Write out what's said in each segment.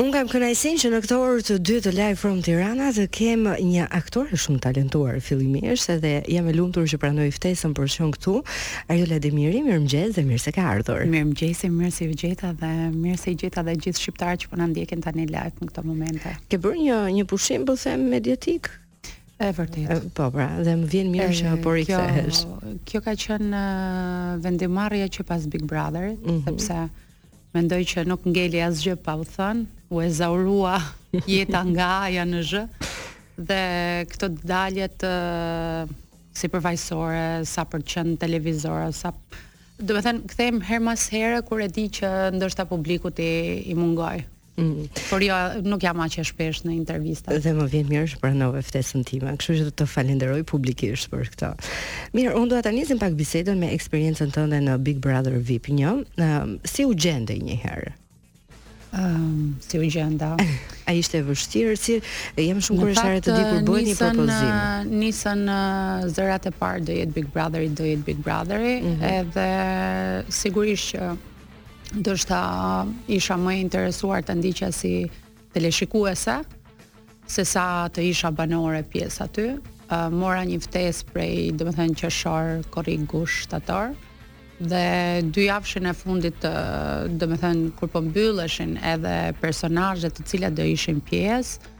Unë kam kënaqësinë që në këtë orë të dytë të Live From Tirana të kem një aktore shumë të talentuar fillimisht dhe jam e lumtur që pranoi ftesën për të qenë këtu. Arjola Demiri, mirëmëngjes dhe mirë se ke ardhur. Mirëmëngjes, mirë se ju gjeta dhe mirë se i gjeta dhe gjithë shqiptarët që po na ndjekin tani live në këto momente. Ke bërë një një pushim po them mediatik? E vërtetë. Po pra, dhe më vjen mirë që po rikthehesh. Kjo, kjo ka qenë vendimarrja që pas Big Brother, mm -hmm. sepse Mendoj që nuk ngeli asgjë pa u thënë, u ezaurua jeta nga aja në zhë, dhe këto daljet uh, si përfaqësuese, sa për të qenë televizora, sa domethënë kthehem herë mas herë kur e di që ndoshta publikut i, i mungoj. Mm. Por jo, nuk jam aq e shpesh në intervista. Dhe më vjen mirë që pranove ftesën time, kështu që dua të të falenderoj publikisht për këtë. Mirë, unë dua ta nisim pak bisedën me eksperiencën tënde në Big Brother VIP 1. Um, si u gjende një herë? Um, si u gjenda? A ishte e vështirë se jam shumë kurëshare të di kur bëhet një propozim. Uh, nisën, uh, zërat e parë do jetë Big Brother, do jetë Big Brother mm -hmm. edhe sigurisht që ndoshta isha më e interesuar ta ndiqja si teleshikuese se sa të isha banore pjesë aty. Uh, mora një ftesë prej, domethënë qershor, korrik, gusht, shtator dhe dyjavëshin e fundit të domethënë kur po mbylleshin edhe personazhet të cilat do ishin pjesë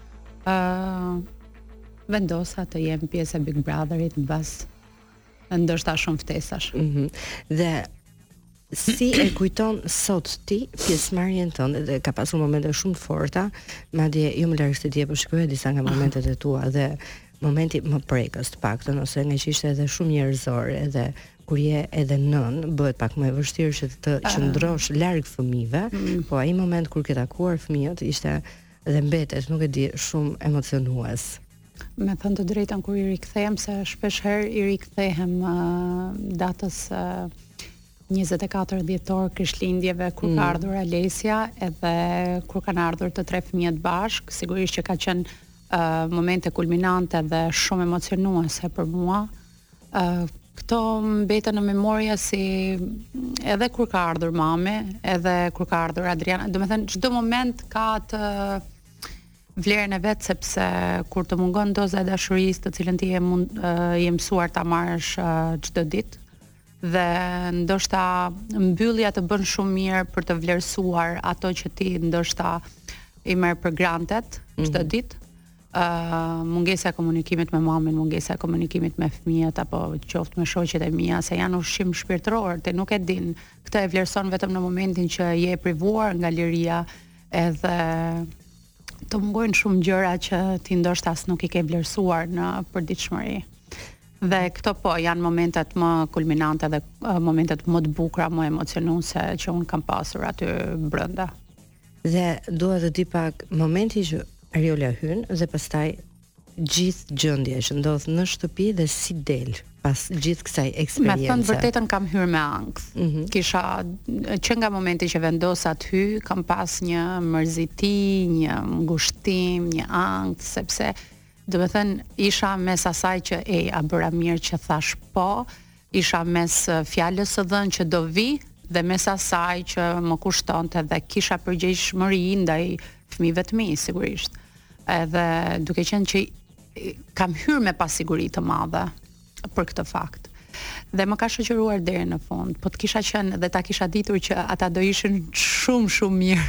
ë uh, vendosa të jem pjesë e Big Brotherit mbas ndoshta shumë ftesash. Mhm. Mm dhe Si e kujton sot ti pjesëmarrjen tënde dhe ka pasur momente shumë të forta, madje jo më larg se dje po shikoja disa nga momentet e tua dhe momenti më prekës të paktën ose ngaqë ishte edhe shumë njerëzor edhe kur je edhe nënë bëhet pak më e vështirë që të ah. qëndrosh larg fëmijëve, mm. po ai moment kur ke takuar fëmijët ishte dhe mbetet, nuk e di, shumë emocionues. Me thënë të drejtën kur i rikthehem se shpesh herë i rikthehem uh, datës uh, 24 dhjetor Krishtlindjeve kur mm. ka ardhur Alesia edhe kur kanë ardhur të tre fëmijët bashkë, sigurisht që ka qenë uh, momente kulminante dhe shumë emocionuese për mua. Uh, këto mbeten në memorie si edhe kur ka ardhur mami, edhe kur ka ardhur Adriana. Domethënë çdo moment ka të uh, vlerën e vet sepse kur të mungon doza e dashurisë të cilën ti je mësuar ta marrësh çdo ditë dhe ndoshta mbyllja të bën shumë mirë për të vlerësuar ato që ti ndoshta i merr për granted mhm. çdo mm -hmm. ditë uh, mungesa e komunikimit me mamin, mungesa e komunikimit me fëmijët apo qoftë me shoqet e mia, se janë ushqim shpirtëror, ti nuk e din. Këtë e vlerëson vetëm në momentin që je e privuar nga liria, edhe të mungojnë shumë gjëra që ti ndoshta as nuk i ke vlerësuar në përditshmëri. Dhe këto po janë momentet më kulminante dhe momentet më të bukura, më emocionuese që un kam pasur aty brenda. Dhe dua të di pak momenti që Ariola hyn dhe pastaj gjithë gjendja që ndodh në shtëpi dhe si del pas gjithë kësaj eksperiencë. Me thënë të vërtetën kam hyrë me ankth. Mm -hmm. Kisha që nga momenti që vendosa të hy, kam pas një mërziti, një ngushtim, një ankth sepse domethënë isha mes asaj që e a bëra mirë që thash po, Isha mes fjalës së dhënë që do vij dhe mes asaj që më kushtonte dhe kisha përgjegjshmëri ndaj fëmijëve të mi, sigurisht. Edhe duke qenë që kam hyrë me pasiguri të madhe për këtë fakt. Dhe më ka shoqëruar deri në fund. Po të kisha qenë dhe ta kisha ditur që ata do ishin shumë shumë mirë.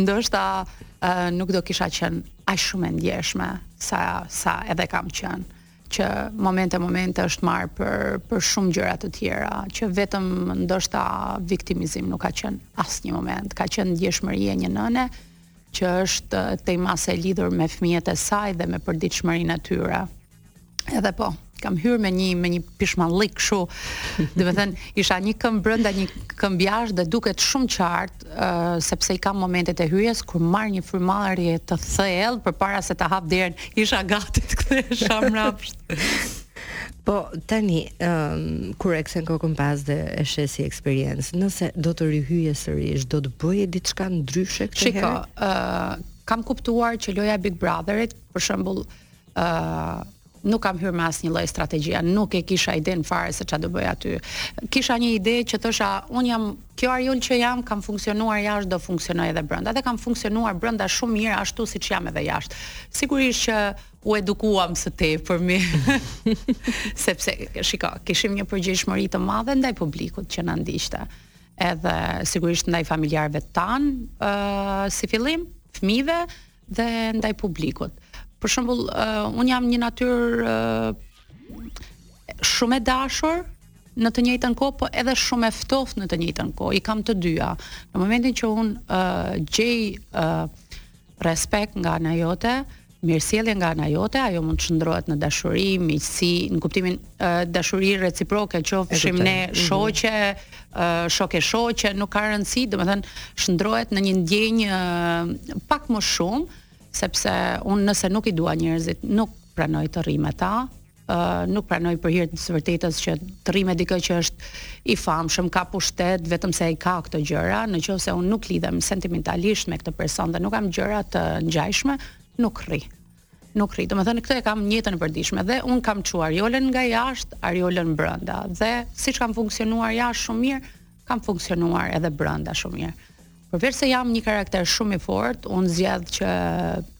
Ndoshta uh, nuk do kisha qenë aq shumë e ndjeshme sa sa edhe kam qenë. që momente momente është marrë për shumë gjëra të tjera, që vetëm ndoshta viktimizim nuk ka qenë asnjë moment. Ka qenë ndjeshmëri e një nëne që është tej mase e lidhur me fëmijët e saj dhe me përditshmërinë e tyre. Edhe po, kam hyrë me një me një pishmanllik kështu. Domethënë, isha një këmbë brenda, një këmbë jashtë dhe duket shumë qartë sepse i kam momentet e hyrjes kur marr një frymëmarrje të thellë përpara se ta hap derën, isha gati të kthehesha mbrapsht. Po tani, um, kur e kthen kokën pas dhe e sheh si eksperiencë, nëse do të rihyje sërish, do të bëje diçka ndryshe këtë herë? Shiko, uh, kam kuptuar që loja e Big Brotherit, për shembull, uh, Nuk kam hyrë me asnjë lloj strategjie, nuk e kisha idenë fare se çfarë do bëj aty. Kisha një ide që thosha, un jam kjo Ariol që jam, kam funksionuar jashtë, do funksionoj edhe brenda. Dhe kam funksionuar brenda shumë mirë ashtu siç jam edhe jashtë. Sigurisht që u edukuam së tepërmi. Sepse shiko, kishim një përgjegjshmëri të madhe ndaj publikut që na ndiqte. Edhe sigurisht ndaj familjarëve tan, ë uh, si fillim, fëmijëve, dhe ndaj publikut. Për shembull, uh, un jam një natyrë uh, shumë e dashur, në të njëjtën kohë, po edhe shumë e ftohtë në të njëjtën kohë. I kam të dyja. Në momentin që un uh, gjej uh, respekt nga ana jote, mirësjellje nga ana jote, ajo mund të shndrohet në dashuri, miqësi, në kuptimin uh, dashuri reciproke, qofshim ne mhm. shoqe, shok e shoqe, nuk ka rëndësi, domethënë shndërrohet në një ndjenjë pak më shumë, sepse unë nëse nuk i dua njerëzit, nuk pranoj të rri me ta, uh, nuk pranoj për hir të së vërtetës që të rri me dikë që është i famshëm, ka pushtet, vetëm se ai ka këto gjëra, në qoftë se unë nuk lidhem sentimentalisht me këtë person dhe nuk kam gjëra të ngjashme, nuk rri. nuk rri. Domethënë këtë e kam në jetën e përditshme dhe unë kam çuar Ariolen nga jashtë, Ariolen brenda dhe siç kam funksionuar jashtë shumë mirë, kam funksionuar edhe brenda shumë mirë. Përveçse jam një karakter shumë i fortë, unë zgjedh që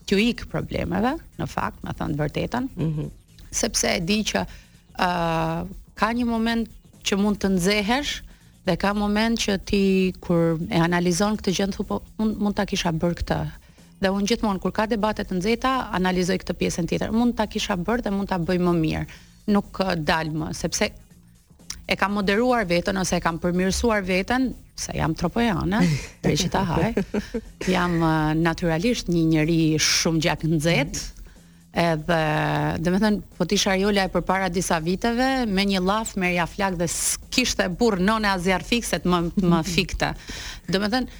t'ju ik problemeve, në fakt, me thënë të vërtetën. Mm -hmm. Sepse e di që ë uh, ka një moment që mund të nxehesh dhe ka moment që ti kur e analizon këtë gjë thua po mund ta kisha bërë këtë Dhe unë gjithmonë kur ka debate të nxehta, analizoj këtë pjesën tjetër. Mund ta kisha bërë dhe mund ta bëj më mirë. Nuk eh, dal më, sepse e kam moderuar veten ose e kam përmirësuar veten, se jam tropojane, preçi ta haj. Jam eh, natyralisht një njeri shumë gjaknxehtë. Edhe, domethënë, po të isha Ariola e përpara disa viteve, me një llaf, merrja flakë dhe s'kishte burrë nëne a zjarrfikëse të më, më fikte. Domethënë,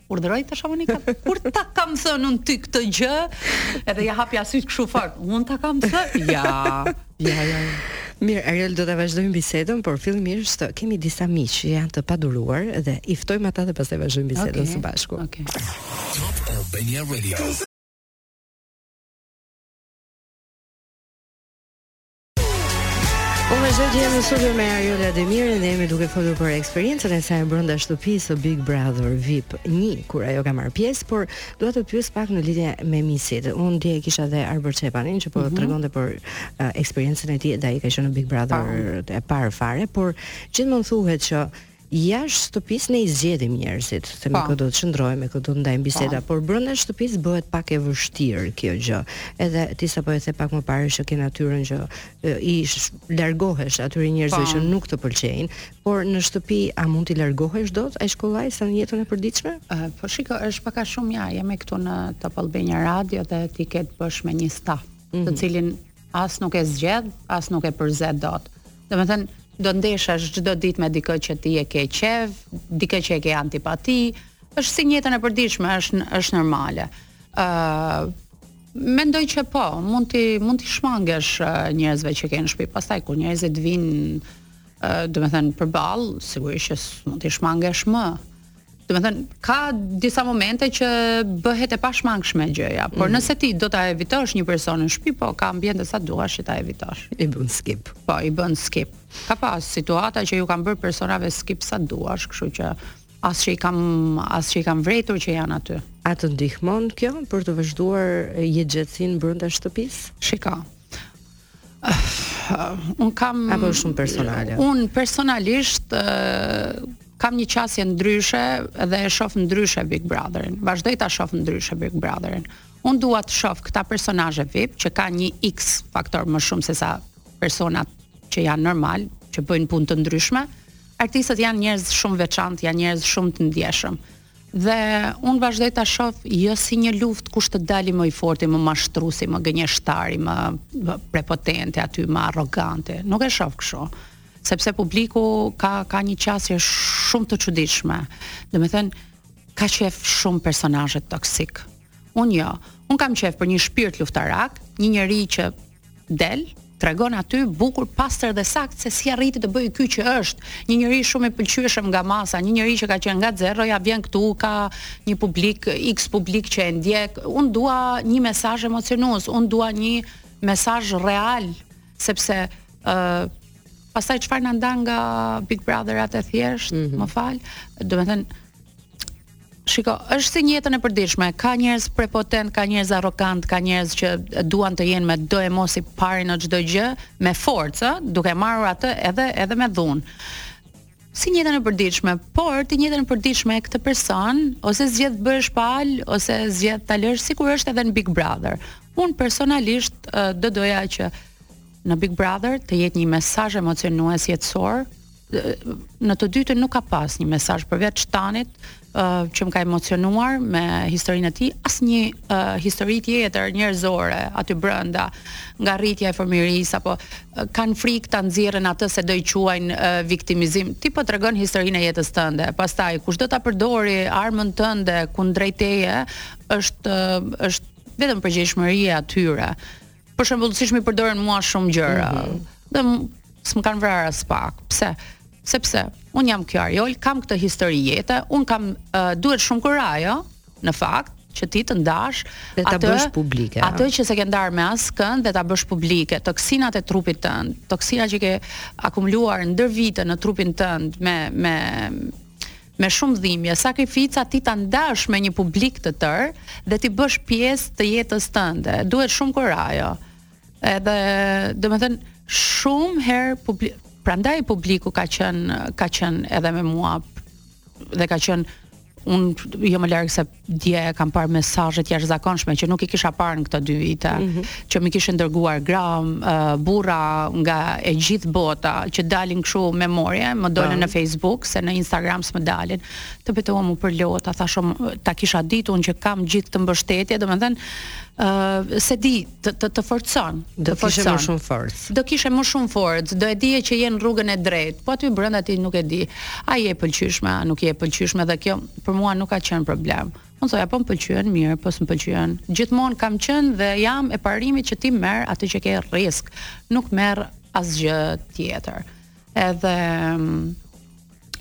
Urdhëroj të shamoni ka kur ta kam thënë unë ty këtë gjë, edhe ia hapja sytë kështu fort. Unë ta kam thënë. Ja. Ja, ja. ja. Mirë, Ariola do ta vazhdojmë bisedën, por fillimisht kemi disa miq që janë të paduruar dhe i ftojmë ata dhe pastaj vazhdojmë bisedën okay. së bashku. Okej. Okay. Unë me zhëtë jemi në studio me Ariola Demirin dhe jemi duke folur për eksperiencën e saj brenda shtëpisë së Big Brother VIP 1, kur ajo ka marrë pjesë, por dua të pyes pak në lidhje me miqësitë. Unë dje kisha dhe Arbër Çepanin që po mm -hmm. tregonte për uh, eksperiencën e tij dhe ai ka qenë në Big Brother-in e parë fare, por gjithmonë thuhet që Jashtë shtëpisë ne i zgjedhim njerëzit, se me kë do të qëndrojmë, me kë do të ndajmë biseda, por brenda shtëpisë bëhet pak e vështirë kjo gjë. Edhe ti sapo e the pak më parë që ke natyrën që i largohesh atyre njerëzve që nuk të pëlqejnë, por në shtëpi a mund t'i largohesh dot aq kollaj sa në jetën e përditshme? Uh, po shiko, është pak a shumë ja, jemi këtu në Top Albania Radio dhe ti ke të bësh me një staf, mm -hmm. të mhm. cilin as nuk e zgjedh, as nuk e përzë dot. Domethënë, do ndeshesh çdo ditë me dikë që ti e ke qejf, dikë që e ke antipati, është si në jetën e përditshme, është është normale. ë uh, Mendoj që po, mund t'i mund t'i shmangesh njerëzve që ke në shpi. Pastaj kur njerëzit vijnë, uh, domethënë përballë, sigurisht që s'mund t'i shmangesh më. Domethënë ka disa momente që bëhet e pashmangshme gjëja, por mm. nëse ti do ta evitosh një person në shtëpi, po ka ambiente sa duash që ta evitosh. I bën skip. Po i bën skip. Ka pas situata që ju kam bërë personave skip sa duash, kështu që as që i kam as që i kam vërejtur që janë aty. A të ndihmon kjo për të vazhduar jetëgjatësinë brenda shtëpisë? Shiko. Unë kam... Apo është shumë personale? Unë personalisht kam një qasje ndryshe dhe e shof ndryshe Big Brotherin. Vazhdoj ta shof ndryshe Big Brotherin. Unë dua të shof këta personazhe VIP që kanë një X faktor më shumë se sa personat që janë normal, që bëjnë punë të ndryshme. Artistët janë njerëz shumë të veçantë, janë njerëz shumë të ndjeshëm. Dhe unë vazhdoj ta shoh jo si një luftë kush të dali më i forti, më mashtrusi, më gënjeshtari, më prepotenti aty, më arroganti. Nuk e shoh kështu. Sepse publiku ka ka një qasje shumë të çuditshme. Domethënë ka qejf shumë personazhe toksik. Unë jo. Unë kam qejf për një shpirt luftarak, një njeri që Del, tregon aty bukur, pastër dhe saktë se si arriti të bëjë ky që është. Një njeri shumë i pëlqyeshëm nga masa, një njeri që ka qenë nga zeroja, vjen këtu, ka një publik, X publik që e ndjek. Unë dua një mesazh emocionues, unë dua një mesazh real, sepse ë uh, pastaj çfarë na ndan nga Big Brotherat e thjeshtë, mm -hmm. më fal, domethënë Shiko, është si në jetën e përditshme. Ka njerëz prepotent, ka njerëz arrogant, ka njerëz që duan të jenë me doemos të parin në çdo gjë, me forcë, duke marrur atë edhe edhe me dhunë. Si në jetën e përditshme, por ti në jetën e përditshme këtë person ose zgjedh bëhesh palë ose zgjedh ta lësh sikur është edhe në Big Brother. Unë personalisht do doja që në Big Brother të jetë një mesazh emocionues jetësor, në të dytën nuk ka pas një mesazh përveç Tanit uh, që më ka emocionuar me historinë e tij, asnjë uh, histori tjetër njerëzore aty brenda, nga rritja e fëmijërisë apo uh, kanë frikë ta nxjerrin atë se do i quajnë uh, viktimizim. Ti po tregon historinë e jetës tënde. Pastaj kushdo ta përdori armën tënde kundrejt teje është uh, është vetëm përgjegjshmëria e tyre. Për shembull, siç më përdorën mua shumë gjëra. Mm -hmm. Dhe s'më kanë vrarë aspak. Pse? Sepse unë jam kjo Arjol, kam këtë histori jete, unë kam uh, duhet shumë kurajo në fakt, që ti të ndash dhe ta atë, bësh publike. Atë që s'e ke ndarë me askënd dhe ta bësh publike, toksinat e trupit tënd, toksinat që ke akumuluar ndër vite në trupin tënd me me Me shumë dhimbje, sakrifica ti t'i ndash me një publik të tërë dhe t'i bësh pjesë të jetës tënde. Duhet shumë kurajo. Edhe, domethënë, shumë herë publik prandaj publiku ka qen ka qen edhe me mua dhe ka qen un jo më larg se Dje kam parë mesazhe të jashtëzakonshme që nuk i kisha parë në këto dy vite, mm -hmm. që më kishin dërguar gra, burra nga e gjithë bota që dalin kështu memorie, më dolën në Facebook se në Instagram s'më dalin. Të betohem u përlota, thashë ta kisha ditur që kam gjithë këtë mbështetje, domethënë ë uh, se di të të të forcon, do të kishe më shumë forcë. Do kishe më shumë forcë, do e dije që je në rrugën e drejtë, po aty brenda ti nuk e di. A je e pëlqyeshme, a nuk je e pëlqyeshme dhe kjo për mua nuk ka qenë problem. Unë thoja po më pëlqyen mirë, po s'më pëlqyen. Gjithmonë kam qenë dhe jam e parimit që ti merr atë që ke rrisk, nuk merr asgjë tjetër. Edhe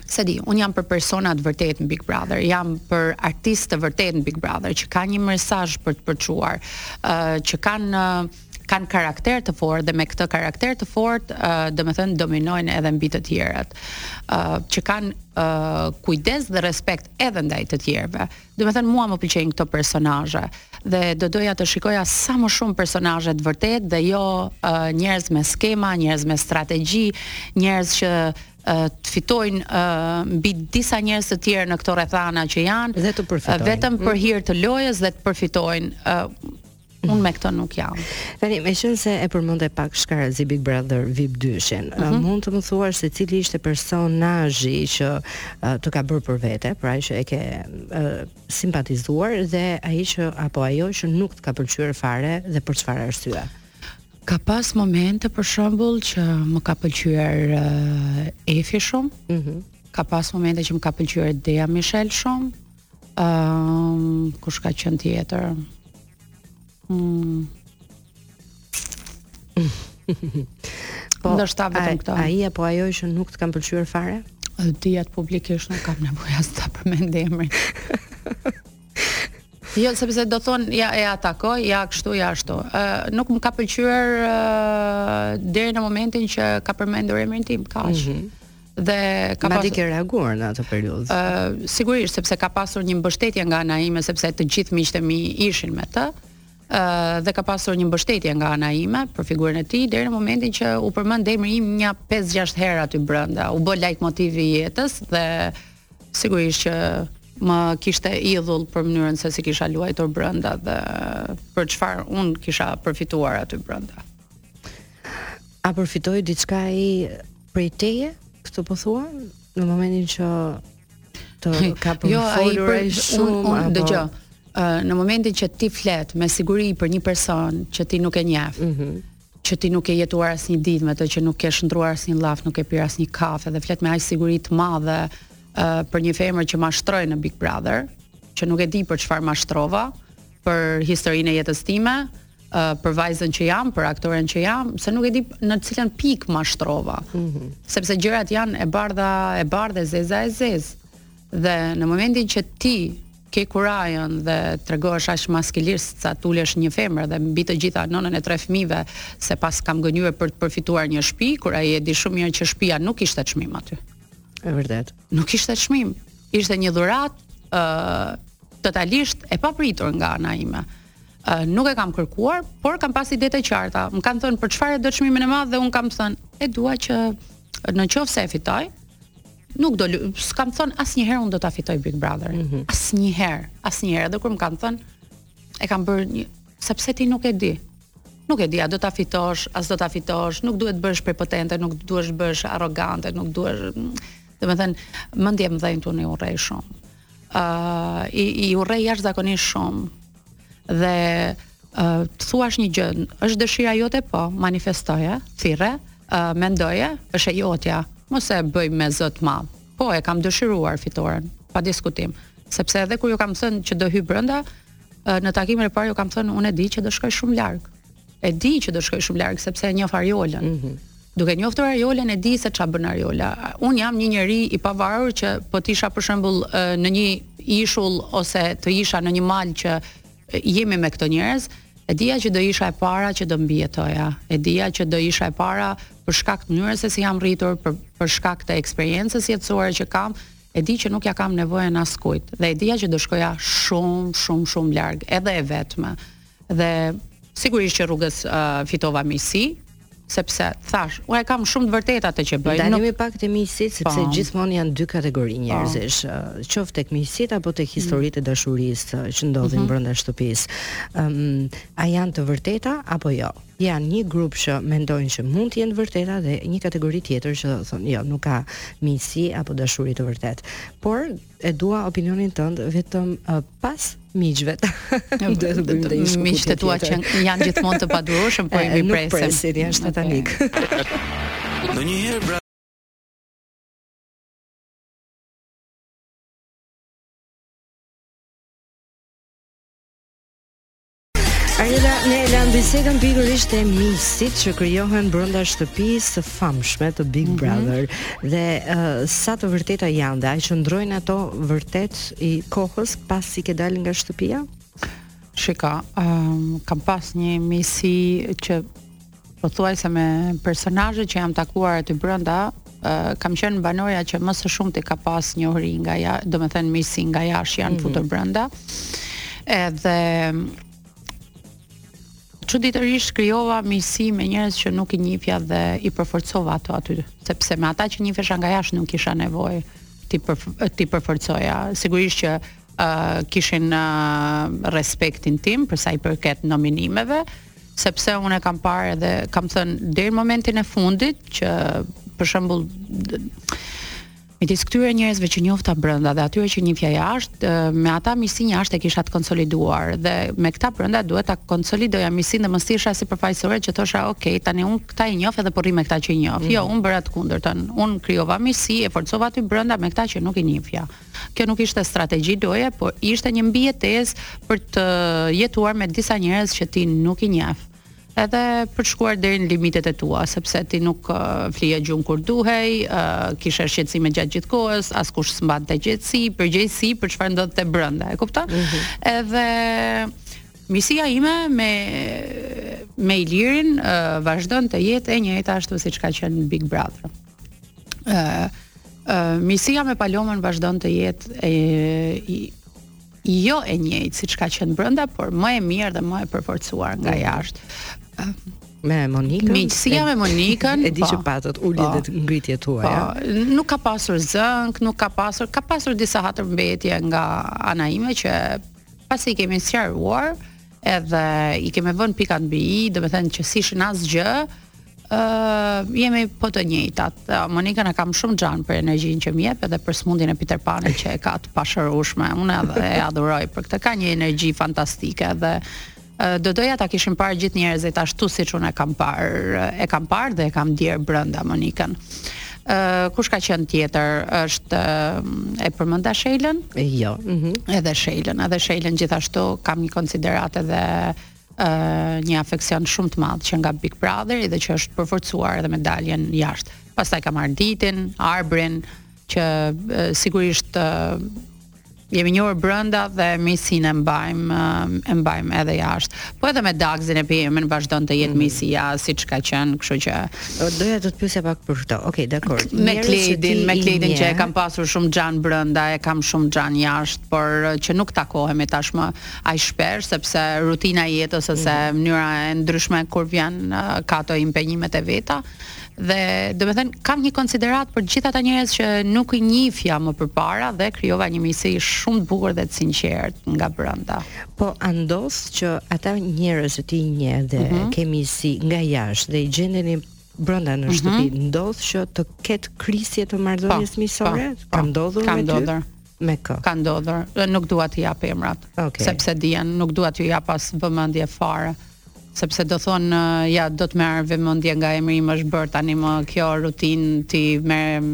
se di, un jam për persona të vërtetë në Big Brother, jam për artistë të vërtetë në Big Brother që kanë një mesazh për të përçuar, ë uh, që kanë uh, kanë karakter të fortë dhe me këtë karakter të fortë, uh, domethënë dominojnë edhe mbi të tjerët. ë uh, që kanë uh, kujdes dhe respekt edhe ndaj të tjerëve. Domethënë mua më pëlqejnë këto personazhe dhe do doja të shikoja sa më shumë personazhe të vërtet dhe jo uh, njerëz me skema, njerëz me strategji, njerëz që të fitojnë uh, mbi disa njerëz të tjerë në këto rrethana që janë dhe të përfitojnë vetëm për hir të lojës dhe të përfitojnë uh, Un me këto nuk jam. Tani, me qenë se e përmende pak shkarazi Big Brother VIP 2-shin, mm -hmm. mund të më thuash se cili ishte personazhi që uh, të ka bërë për vete, pra që e ke uh, simpatizuar dhe ai që, apo ajo që nuk të ka pëlqyer fare dhe për çfarë arsye? Ka pas momente për shembull që më ka pëlqyer uh, Efi shumë. Mhm. Mm ka pas momente që më ka pëlqyer Dea Mishel shumë. Ëm, kush ka qenë tjetër? Mm. Po, ndoshta vetëm këto. Ai apo ajo që nuk të ka pëlqyer fare? Dihet publikisht nuk kam nevojë as ta përmend emrin. Jo, sepse do thon ja e atakoj, ja kështu, ja ashtu. Ë uh, nuk më ka pëlqyer uh, deri në momentin që ka përmendur emrin tim, kaq. Mm -hmm. dhe ka pas ke reaguar në atë periudhë. Ë uh, sigurisht sepse ka pasur një mbështetje nga ana ime sepse të gjithë miqtë e mi ishin me të. Ë uh, dhe ka pasur një mbështetje nga ana ime për figurën e tij deri në momentin që u përmend emri im një 5-6 herë aty brenda. U bë lajtmotivi i jetës dhe sigurisht që më kishte idhull për mënyrën se si kisha luajtur brenda dhe për çfarë un kisha përfituar aty brenda. A përfitoi diçka ai prej teje, këtë po thua, në momentin që të hmm. ka për jo, folur ai shumë un, un, dëgjo. Uh, në momentin që ti flet me siguri për një person që ti nuk e njeh. Mm -hmm. që ti nuk ke jetuar asnjë ditë me të që nuk ke shkëmbyer asnjë llaf, nuk ke pirë asnjë kafe dhe flet me aq siguri të madhe uh, për një femër që mashtroi në Big Brother, që nuk e di për çfarë mashtrova, për historinë e jetës time, për vajzën që jam, për aktoren që jam, se nuk e di në cilën pikë mashtrova. Mm -hmm. Sepse gjërat janë e bardha, e bardhë, e zeza e zezë. Dhe në momentin që ti ke kurajën dhe tregohesh aq maskilist sa ta ulësh një femër dhe mbi të gjitha nënën e tre fëmijëve se paskam gënjyer për të përfituar një shtëpi, kur ai e di shumë mirë që shtëpia nuk ishte çmim aty. Është vërtet. Nuk ishte çmim, ishte një dhuratë ë uh, totalisht e papritur nga ana ime. Uh, nuk e kam kërkuar, por kam pas ide të qarta. Më kanë thënë për çfarë e do çmimin e madh dhe un kam thënë, e dua që në qoftë se e fitoj, nuk do s'kam thënë asnjëherë un do ta fitoj Big Brother. Mm -hmm. Asnjëherë, asnjëherë edhe kur më kanë thënë e kam bërë një sepse ti nuk e di. Nuk e di, a do ta fitosh, a s'do ta fitosh, nuk duhet të bësh prepotente, nuk duhet të bësh arrogante, nuk duhet, domethënë, mendjemëdhenjtë un i urrej shumë. ë i, i urrej jashtëzakonisht shumë. Dhe ë të thuash një gjë, është dëshira jote po, manifestoje, thirre, ë mendoje, është e jotja. Mos e bëj me zë të madh. Po e kam dëshiruar fitoren, pa diskutim. Sepse edhe kur ju kam thënë që do hyj brenda, në takimin e parë ju kam thënë unë e di që do shkoj shumë larg. E di që do shkoj shumë larg sepse e njoh Ariolën. Mm -hmm. Duke njoftur Ariolën e di se ç'a bën Ariola. Unë jam një njeri i pavarur që po të isha për shembull në një ishull ose të isha në një mal që jemi me këto njerëz, e dija që do isha e para që do mbijetoja. E dija që do isha e para për shkak të mënyrës se si jam rritur, për për shkak të eksperiencës jetësore që kam, e di që nuk ja kam nevojën askujt dhe e dija që do shkoja shumë, shumë, shumë larg, edhe e vetme. Dhe sigurisht që rrugës uh, fitova miqësi, sepse thash, unë e kam shumë të vërtetë atë që bëj. Ndalemi nuk... pak te miqësitë sepse pa. Po. gjithmonë janë dy kategori po. njerëzish, pa. qoftë tek miqësitë apo tek mm. historitë e dashurisë që ndodhin mm -hmm. brenda shtëpisë. Ëm um, a janë të vërteta apo jo? Janë një grup që mendojnë që mund të jenë të vërteta dhe një kategori tjetër që thonë jo, nuk ka miqësi apo dashuri të vërtetë. Por E dua opinionin tënd vetëm uh, pas miqve. Duhet të bëjmë ndonjë shkëputje. Miqtë e tua që janë gjithmonë të padurueshëm, po i presim. Nuk presin, janë shtatanik. Në një herë pra Arjela, ne e lamë bisedën pikërisht te miqësitë që krijohen brenda shtëpisë së famshme të Big mhm. Brother mm -hmm. dhe uh, sa të vërteta janë dhe a i qëndrojnë ato vërtet kohës pasi ke dalë nga shtëpia? Shika, um, kam pas një miqësi që Pothuajse me personazhet që jam takuar aty brenda, uh, kam qenë banorja që më së shumti ka pas njohuri nga ja, domethënë miqësi nga jashtë janë mm -hmm. futur brenda. Edhe çuditërisht krijova miqësi me njerëz që nuk i njihja dhe i përforcova ato aty, sepse me ata që njihesha nga jashtë nuk kisha nevojë t'i për t'i përforcoja. Sigurisht që uh, kishin uh, respektin tim për sa i përket nominimeve, sepse unë e kam parë edhe kam thënë deri në momentin e fundit që për shembull midis këtyre njerëzve që njofta brenda dhe atyre që njifja jashtë, me ata miqësinë jashtë e kisha të konsoliduar dhe me këta brenda duhet ta konsolidoja miqësinë dhe mos t'isha si përfaqësore që thosha, "Ok, tani un këta i njoh edhe po rri me këta që i njoh." Mm -hmm. Jo, mhm. un bëra të kundërtën. Un krijova miqësi, e forcova aty brenda me këta që nuk i njihja. Kjo nuk ishte strategji loje, por ishte një mbijetesë për të jetuar me disa njerëz që ti nuk i njeh edhe për të shkuar deri në limitet e tua, sepse ti nuk uh, flije gjumë kur duhej, uh, kishe shqetësime gjatë gjithë kohës, askush s'mbante gjegjësi, përgjegjësi për çfarë ndodhte brënda, e kupton? Mm -hmm. Edhe miqësia ime me me Ilirin uh, vazhdon të jetë e njëjta ashtu siç ka qenë Big Brother. ë uh, miqësia me Palomën vazhdon të jetë e jo e njëjtë siç ka qenë brenda, por më e mirë dhe më e përforcuar nga mm. jashtë. Uh, me Monikën. Miqësia me Monikën. E di që po. patët ulje po. dhe ngritjet tuaja. Po, nuk ka pasur zënkë, nuk ka pasur, ka pasur disa hatërmbetje nga ana ime që pasi i kemi sqaruar, edhe i kemi vënë pikat mbi i, domethënë që s'ishin asgjë, ë uh, jemi po të njëjtat. Uh, Monikën e kam shumë xhan për energjinë që më jep edhe për smundjen e Peter Panit që e ka të pashërueshme. Unë edhe e adhuroj për këtë. Ka një energji fantastike dhe uh, do doja ta kishim parë gjithë njerëzit ashtu siç unë e kam parë, e kam parë dhe e kam ndier brenda Monikën. Uh, kush ka qenë tjetër është uh, e përmenda Sheilën? Jo. Mm -hmm. Edhe Sheilën, edhe Sheilën gjithashtu kam një konsideratë edhe uh, një afeksion shumë të madh që nga Big Brother dhe që është përforcuar edhe me daljen jashtë. Pastaj kam Arditin, Arbrin që uh, sigurisht uh, Jemi njohur brenda dhe miqësinë e mbajmë e mbajmë edhe jashtë. Po edhe me Dagzin e Pemën vazhdon të jetë mhm. miqësia mm -hmm. siç ka qenë, kështu që doja të të pyesja pak për këtë. Okej, okay, dakor. Me Klejdin, me Klejdin që e kam pasur shumë xhan brenda, e kam shumë xhan jashtë, por që nuk takohemi tashmë aq shpesh sepse rutina e jetës ose mm -hmm. mënyra e ndryshme kur vjen ka ato impenjimet e veta. Dhe domethënë kam një konsideratë për të gjithë ata njerëz që nuk i njihja më përpara dhe krijova një miqësi shumë të bukur dhe të sinqertë nga brenda. Po a ndodh që ata njerëz që ti i njeh dhe mm -hmm. ke miqësi nga jashtë dhe gjendeni brenda në mhm. shtëpi, mm -hmm. ndodh që të ketë krisje të marrëdhënies po, miqësore? Po, ka ndodhur? Ka ndodhur. me kë ka ndodhur nuk dua t'i jap emrat okay. sepse di që nuk dua t'ju jap as vëmendje fare sepse do thonë ja do të marrë vëmendje nga emri im është bërë tani më kjo rutinë ti merr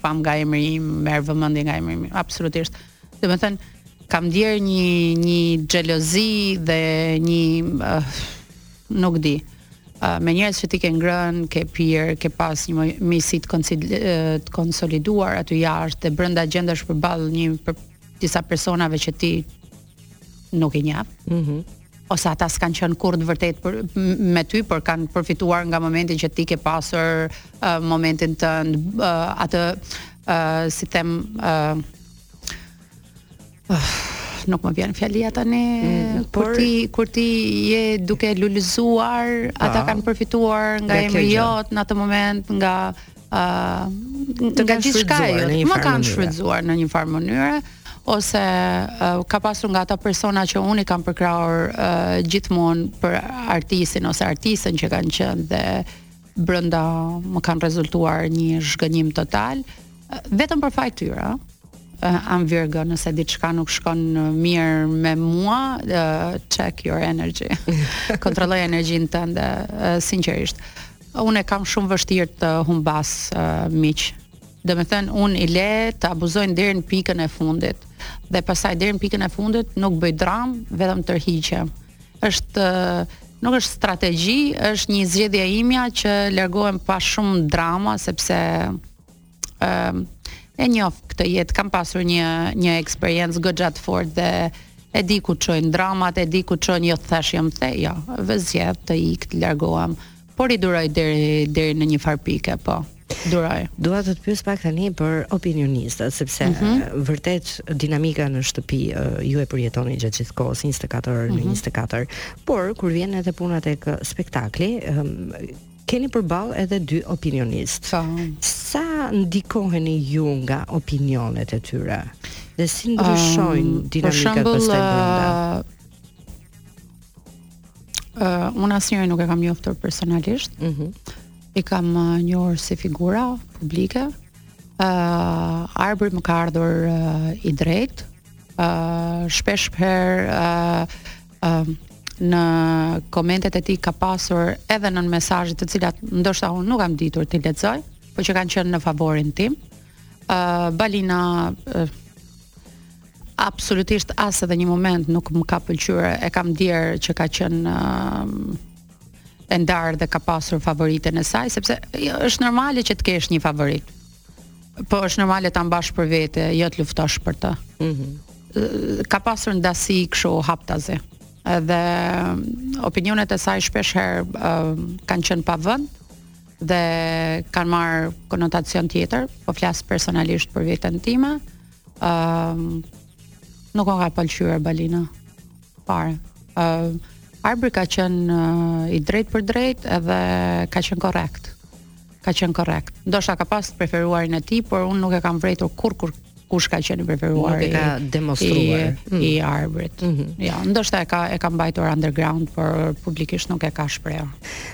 famë nga emri im merr vëmendje nga emri im absolutisht domethënë kam ndier një një xhelozi dhe një uh, Nuk di. Me njerëz që ti ke ngrënë, ke pirë, ke pas një miqësi të konsoliduar aty jashtë dhe brenda gjendesh përballë një për disa personave që ti nuk i njeh. Mhm. Mm ose ata s'kanë qenë kurrë të vërtetë për me ty, por kanë përfituar nga momenti që ti ke pasur uh, momentin të uh, atë uh, si them uh, Ëh, nuk më vjen fjalia tani, mm, por... kur ti kur ti je duke lulëzuar, ata kanë përfituar nga emri jot në atë moment, nga uh, nga gjithçka jote. Më kanë shfrytëzuar në një farë mënyre ose uh, ka pasur nga ata persona që unë i kam përkrahur uh, gjithmonë për artistin ose artisten që kanë qenë dhe brenda më kanë rezultuar një zhgënjim total, vetëm për faj të tyre, I'm Virgo, nëse diçka nuk shkon mirë me mua, check your energy. Kontrollo energjinë tënde, sinqerisht. Unë e kam shumë vështirë të humbas miq. Domethënë unë i le të abuzojnë deri në pikën e fundit dhe pastaj deri në pikën e fundit nuk bëj dramë, vetëm tërhiqem. Është nuk është strategji, është një zgjedhje imja që largohem pa shumë drama sepse ë uh, e njoh këtë jetë, kam pasur një një eksperiencë goxha të fortë dhe e di ku çojnë dramat, e di ku çojnë jo të thashë jo më the, jo, veç zgjedh të iki të largohem Por i duroj deri deri në një farë pike, po. Duroj. Dua të të pyes pak tani për opinionistat, sepse mm -hmm. vërtet dinamika në shtëpi uh, ju e përjetoni gjatë gjithë kohës 24 mm -hmm. në 24, mhm. por kur vjen edhe puna tek spektakli, um, keni përballë edhe dy opinionistë. Sa sa ndikoheni ju nga opinionet e tyre? Dhe si ndryshojnë um, dinamikat pastaj brenda? Uh, Uh, unë asnjërin nuk e kam njoftur personalisht. Mhm. Mm i kam uh, njohur si figura publike. Ë uh, Arbri më ka ardhur uh, i drejtë. Ë uh, shpesh herë ë uh, uh, në komentet e tij ka pasur edhe nënmesazhe të cilat ndoshta unë nuk kam ditur t'i lexoj, por që kanë qenë në favorin tim. Uh, Balina uh, absolutisht as edhe një moment nuk më ka pëlqyer. E kam ndier që ka qenë uh, e ndarë dhe ka pasur favoriten e saj sepse është normale që të kesh një favorit. Po është normale ta mbash për vete, jo të luftosh për të. Mhm. Mm ka pasur ndasi kështu haptazi. Edhe opinionet e saj shpesh herë uh, kanë qenë pa vend. dhe kanë marrë konotacion tjetër, po flas personalisht për veten time. Ëm ehm, uh, nuk më ka pëlqyer Balina. Fare. Ëm ehm, uh, Arbri ka qenë uh, i drejtpërdrejtë edhe ka qenë korrekt. Ka qenë korrekt. Ndoshta ka pas preferuarin e tij, por unë nuk e kam vrejtur kurrë kurrë kush ka qenë i preferuari nuk e ka demonstruar i, i mm. Arbrit. Mm -hmm. Ja, ndoshta e ka e ka mbajtur underground, por publikisht nuk e ka shprehur.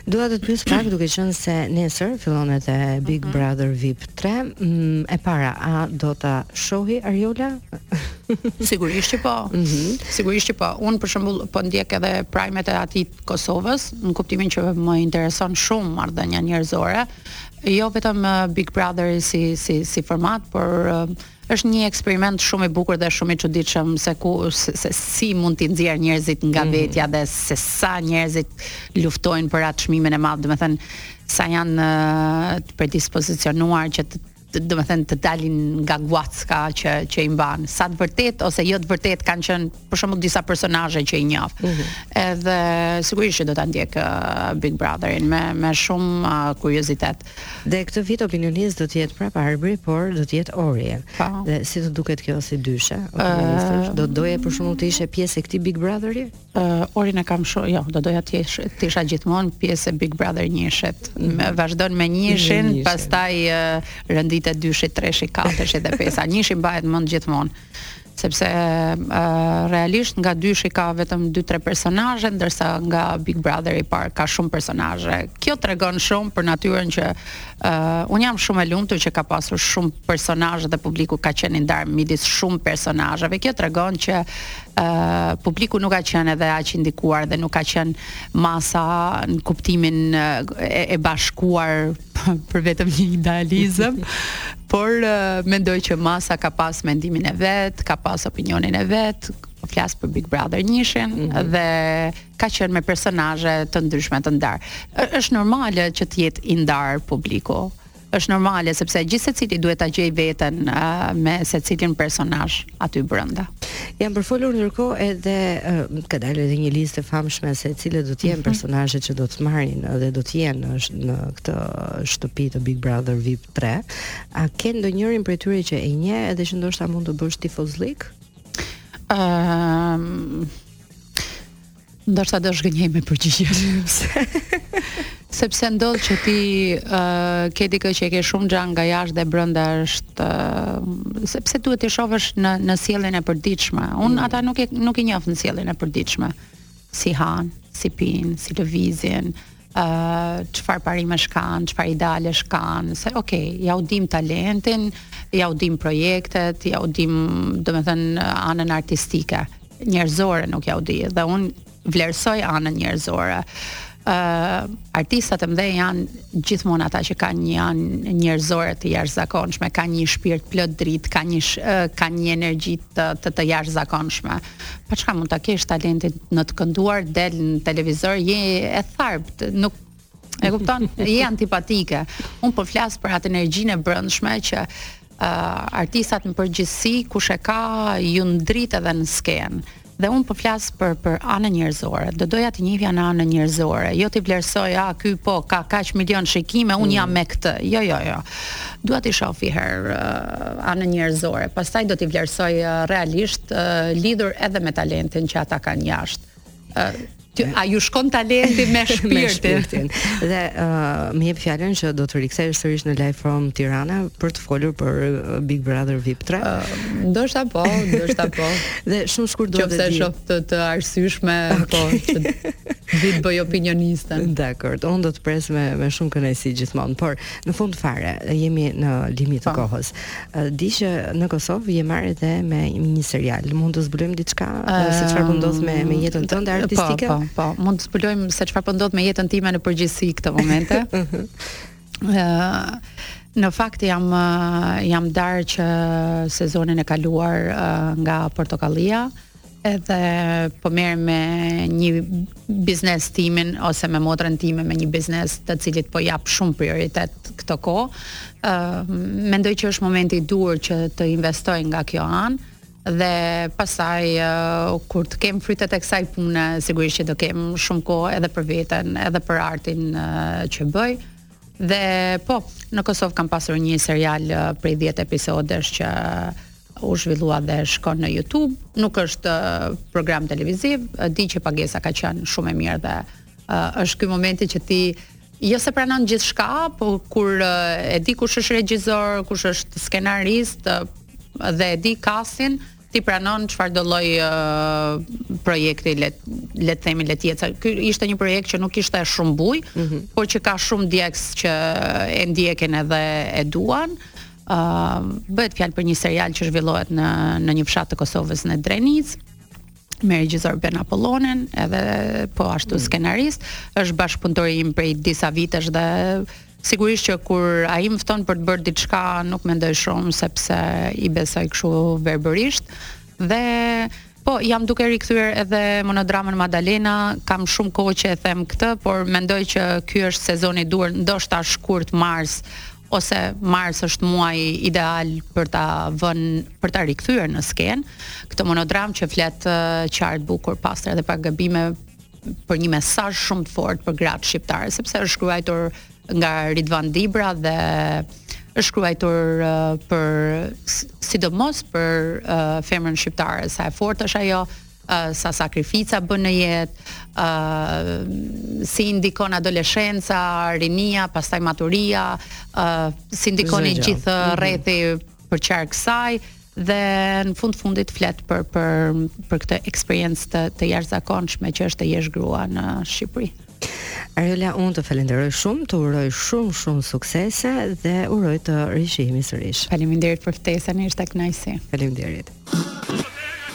Dua të të pyes pak duke qenë se nesër fillon edhe Big mm -hmm. Brother VIP 3, mm, e para a do ta shohi Ariola? Sigurisht që po. Mm -hmm. Sigurisht që po. Un për shembull po ndjek edhe primet e atij të Kosovës, në kuptimin që më intereson shumë marrëdhënia njerëzore Jo vetëm Big Brother si si si format, por është një eksperiment shumë i bukur dhe shumë i çuditshëm se ku se, se si mund t'i nxjerr njerëzit nga mm -hmm. vetja dhe se sa njerëzit luftojnë për atë çmimin e madh, domethënë sa janë të predispozicionuar që të domethënë të dalin nga guacka që që i mban. Sa të vërtetë ose jo të vërtetë kanë qenë për shembull disa personazhe që i njoh. Mm -hmm. Edhe sigurisht që do ta ndjek uh, Big Brotherin me me shumë uh, kuriozitet. Dhe këtë vit opinionist do të jetë prapë Arbri, por do të jetë Ori. Po. Dhe si të duket kjo si dyshe opinionistësh? Uh, do doje për shembull të ishe pjesë e këtij Big Brotheri? Uh, Orin e kam shumë, jo, do doja të jesh të isha gjithmonë pjesë e Big Brother njëshit. Mm -hmm. Vazhdon me njëshin, mm -hmm. pastaj uh, renditet dyshi, treshi, katërshi dhe pesa. Njëshi mbahet mend gjithmonë. sepse uh, realisht nga dyshi ka vetëm 2-3 personazhe, ndërsa nga Big Brother i parë ka shumë personazhe. Kjo tregon shumë për natyrën që uh, un jam shumë e lumtur që ka pasur shumë personazhe dhe publiku ka qenë i ndarë midis shumë personazheve. Kjo tregon që uh, publiku nuk ka qenë edhe aq i ndikuar dhe nuk ka qenë masa në kuptimin uh, e, e bashkuar për vetëm një idealizëm, por uh, mendoj që masa ka pas mendimin e vet, ka pas opinionin e vet, po flas për Big Brother njëshin mm -hmm. dhe ka qenë me personazhe të ndryshme të ndarë. Është normale që të jetë i ndarë publiku është normale sepse gjithë secili duhet ta gjejë veten uh, me secilin personazh. aty brenda. Janë përfolur ndërkohë edhe uh, ka dalë edhe një listë e famshme se cilët do të jenë mhm. personazhet që do të marrin dhe do të jenë në, në këtë shtëpi të Big Brother VIP 3. A ke ndonjërin prej tyre që e njeh edhe që ndoshta mund të bësh tifozllik? Ëm ehm, um, Ndoshta do të zhgënjej me përgjigjen. Sepse ndodh që ti uh, ke dikë që e ke shumë xhan nga jashtë dhe brenda është uh, sepse duhet t'i shohësh në në sjelljen e përditshme. Unë mm. ata nuk e nuk i njoh në sjelljen e përditshme. Si han, si pin, si lëvizin, çfarë parimesh kanë, çfarë idealesh kanë, se ok, jua dim talentin, jua dim projektet, jua dim, domethënë anën artistike, njerëzore nuk jua di dhe un vlerësoj anën njerëzore. Ë uh, artistat e mëdhenj janë gjithmonë ata që kanë një anë njerëzore të jashtëzakonshme, kanë një shpirt plot dritë, kanë një uh, kanë një energji të të, të jashtëzakonshme. Paçka mund ta kesh talentin në të kënduar, del në televizor, je e thartë, nuk e kupton? je antipatike. Un po flas për atë energjinë e brendshme që uh, artistat në përgjithësi kush e ka ju ndrit edhe në skenë. Dhe un po flas për për anën njerëzore. Do doja t'i njihja në anën njerëzore, jo t'i vlerësoj, a ah, ky po ka kaq milion shikime, un mm. jam me këtë. Jo, jo, jo. Dua t'i shoh njëherë uh, anën njerëzore, pastaj do t'i vlerësoj uh, realisht uh, lidhur edhe me talentin që ata kanë jashtë. Uh, Ty, a ju shkon talenti me shpirtin? me shpirtin. Dhe uh, më jep fjalën që do të rikthehesh sërish në Live from Tirana për të folur për uh, Big Brother VIP 3. Uh, ndoshta po, ndoshta po. Dhe shumë shkurt dua të di. Qoftë se e shof të, të arsyeshme, okay. po. Që... Di të bëj opinionisten. Dakord, unë do të pres me me shumë kënaqësi gjithmonë, por Në fund fare, jemi në limit të kohës. Di që në Kosovë je marrë edhe me një serial. Mund të zbulojmë diçka uh, se çfarë po ndodh me me jetën tënde po, artistike? Po, po, po. Mund të zbulojmë se çfarë po ndodh me jetën time në përgjithësi këto momente. Ëh, në fakt jam jam ndarë që sezonin e kaluar nga Portokallia. edhe po merrem me një biznes timin ose me motrën time me një biznes të cilit po jap shumë prioritet këtë kohë. Ë uh, mendoj që është momenti i duhur që të investoj nga kjo anë dhe pastaj uh, kur të kem frytet e kësaj pune sigurisht që do kem shumë kohë edhe për veten, edhe për artin uh, që bëj. Dhe po, në Kosovë kam pasur një serial uh, prej 10 episodesh që u zhvillua dhe shkon në YouTube. Nuk është uh, program televiziv, uh, di që pagesa ka qenë shumë e mirë dhe uh, është ky momenti që ti jo se pranon gjithçka, po kur uh, e di kush është regjisor, kush është skenarist uh, dhe e di kastin, Ti pranon çfarëdo lloj projekti le le të themi le të jetë. Ky ishte një projekt që nuk kishte shumë bujë, mm -hmm. por që ka shumë ndjekës që e ndjekin edhe e duan. Ë uh, bëhet fjalë për një serial që zhvillohet në në një fshat të Kosovës në Drenicë me regjisor Ben Apollonin, edhe po ashtu mm. skenarist, është bashkëpunëtori im prej disa vitesh dhe Sigurisht që kur ai më fton për të bërë diçka, nuk mendoj shumë sepse i besoj kështu verbërisht dhe Po, jam duke rikthyer edhe monodramën Madalena, kam shumë kohë që e them këtë, por mendoj që ky është sezoni i duhur, ndoshta shkurt mars ose mars është muaji ideal për ta vënë për ta rikthyer në skenë këtë monodramë që flet qartë bukur pastër edhe pa gabime për një mesazh shumë të fortë për gratë shqiptare, sepse është shkruajtur nga Ridvan Dibra dhe është shkruajtur uh, për sidomos për uh, femrën shqiptare, sa e fortë është ajo, uh, sa sakrifica bën në jetë, uh, si ndikon adoleshenca, rinia, pastaj maturia, uh, si ndikon i gjithë mhm. rrethi përqark saj dhe në fund fundit flet për për për këtë eksperiencë të, të jashtëzakonshme që është të jesh grua në Shqipëri. Ariola, unë të falenderoj shumë, të uroj shumë shumë suksese dhe uroj të rishihemi sërish. Faleminderit për ftesën, ishte kënaqësi. Faleminderit.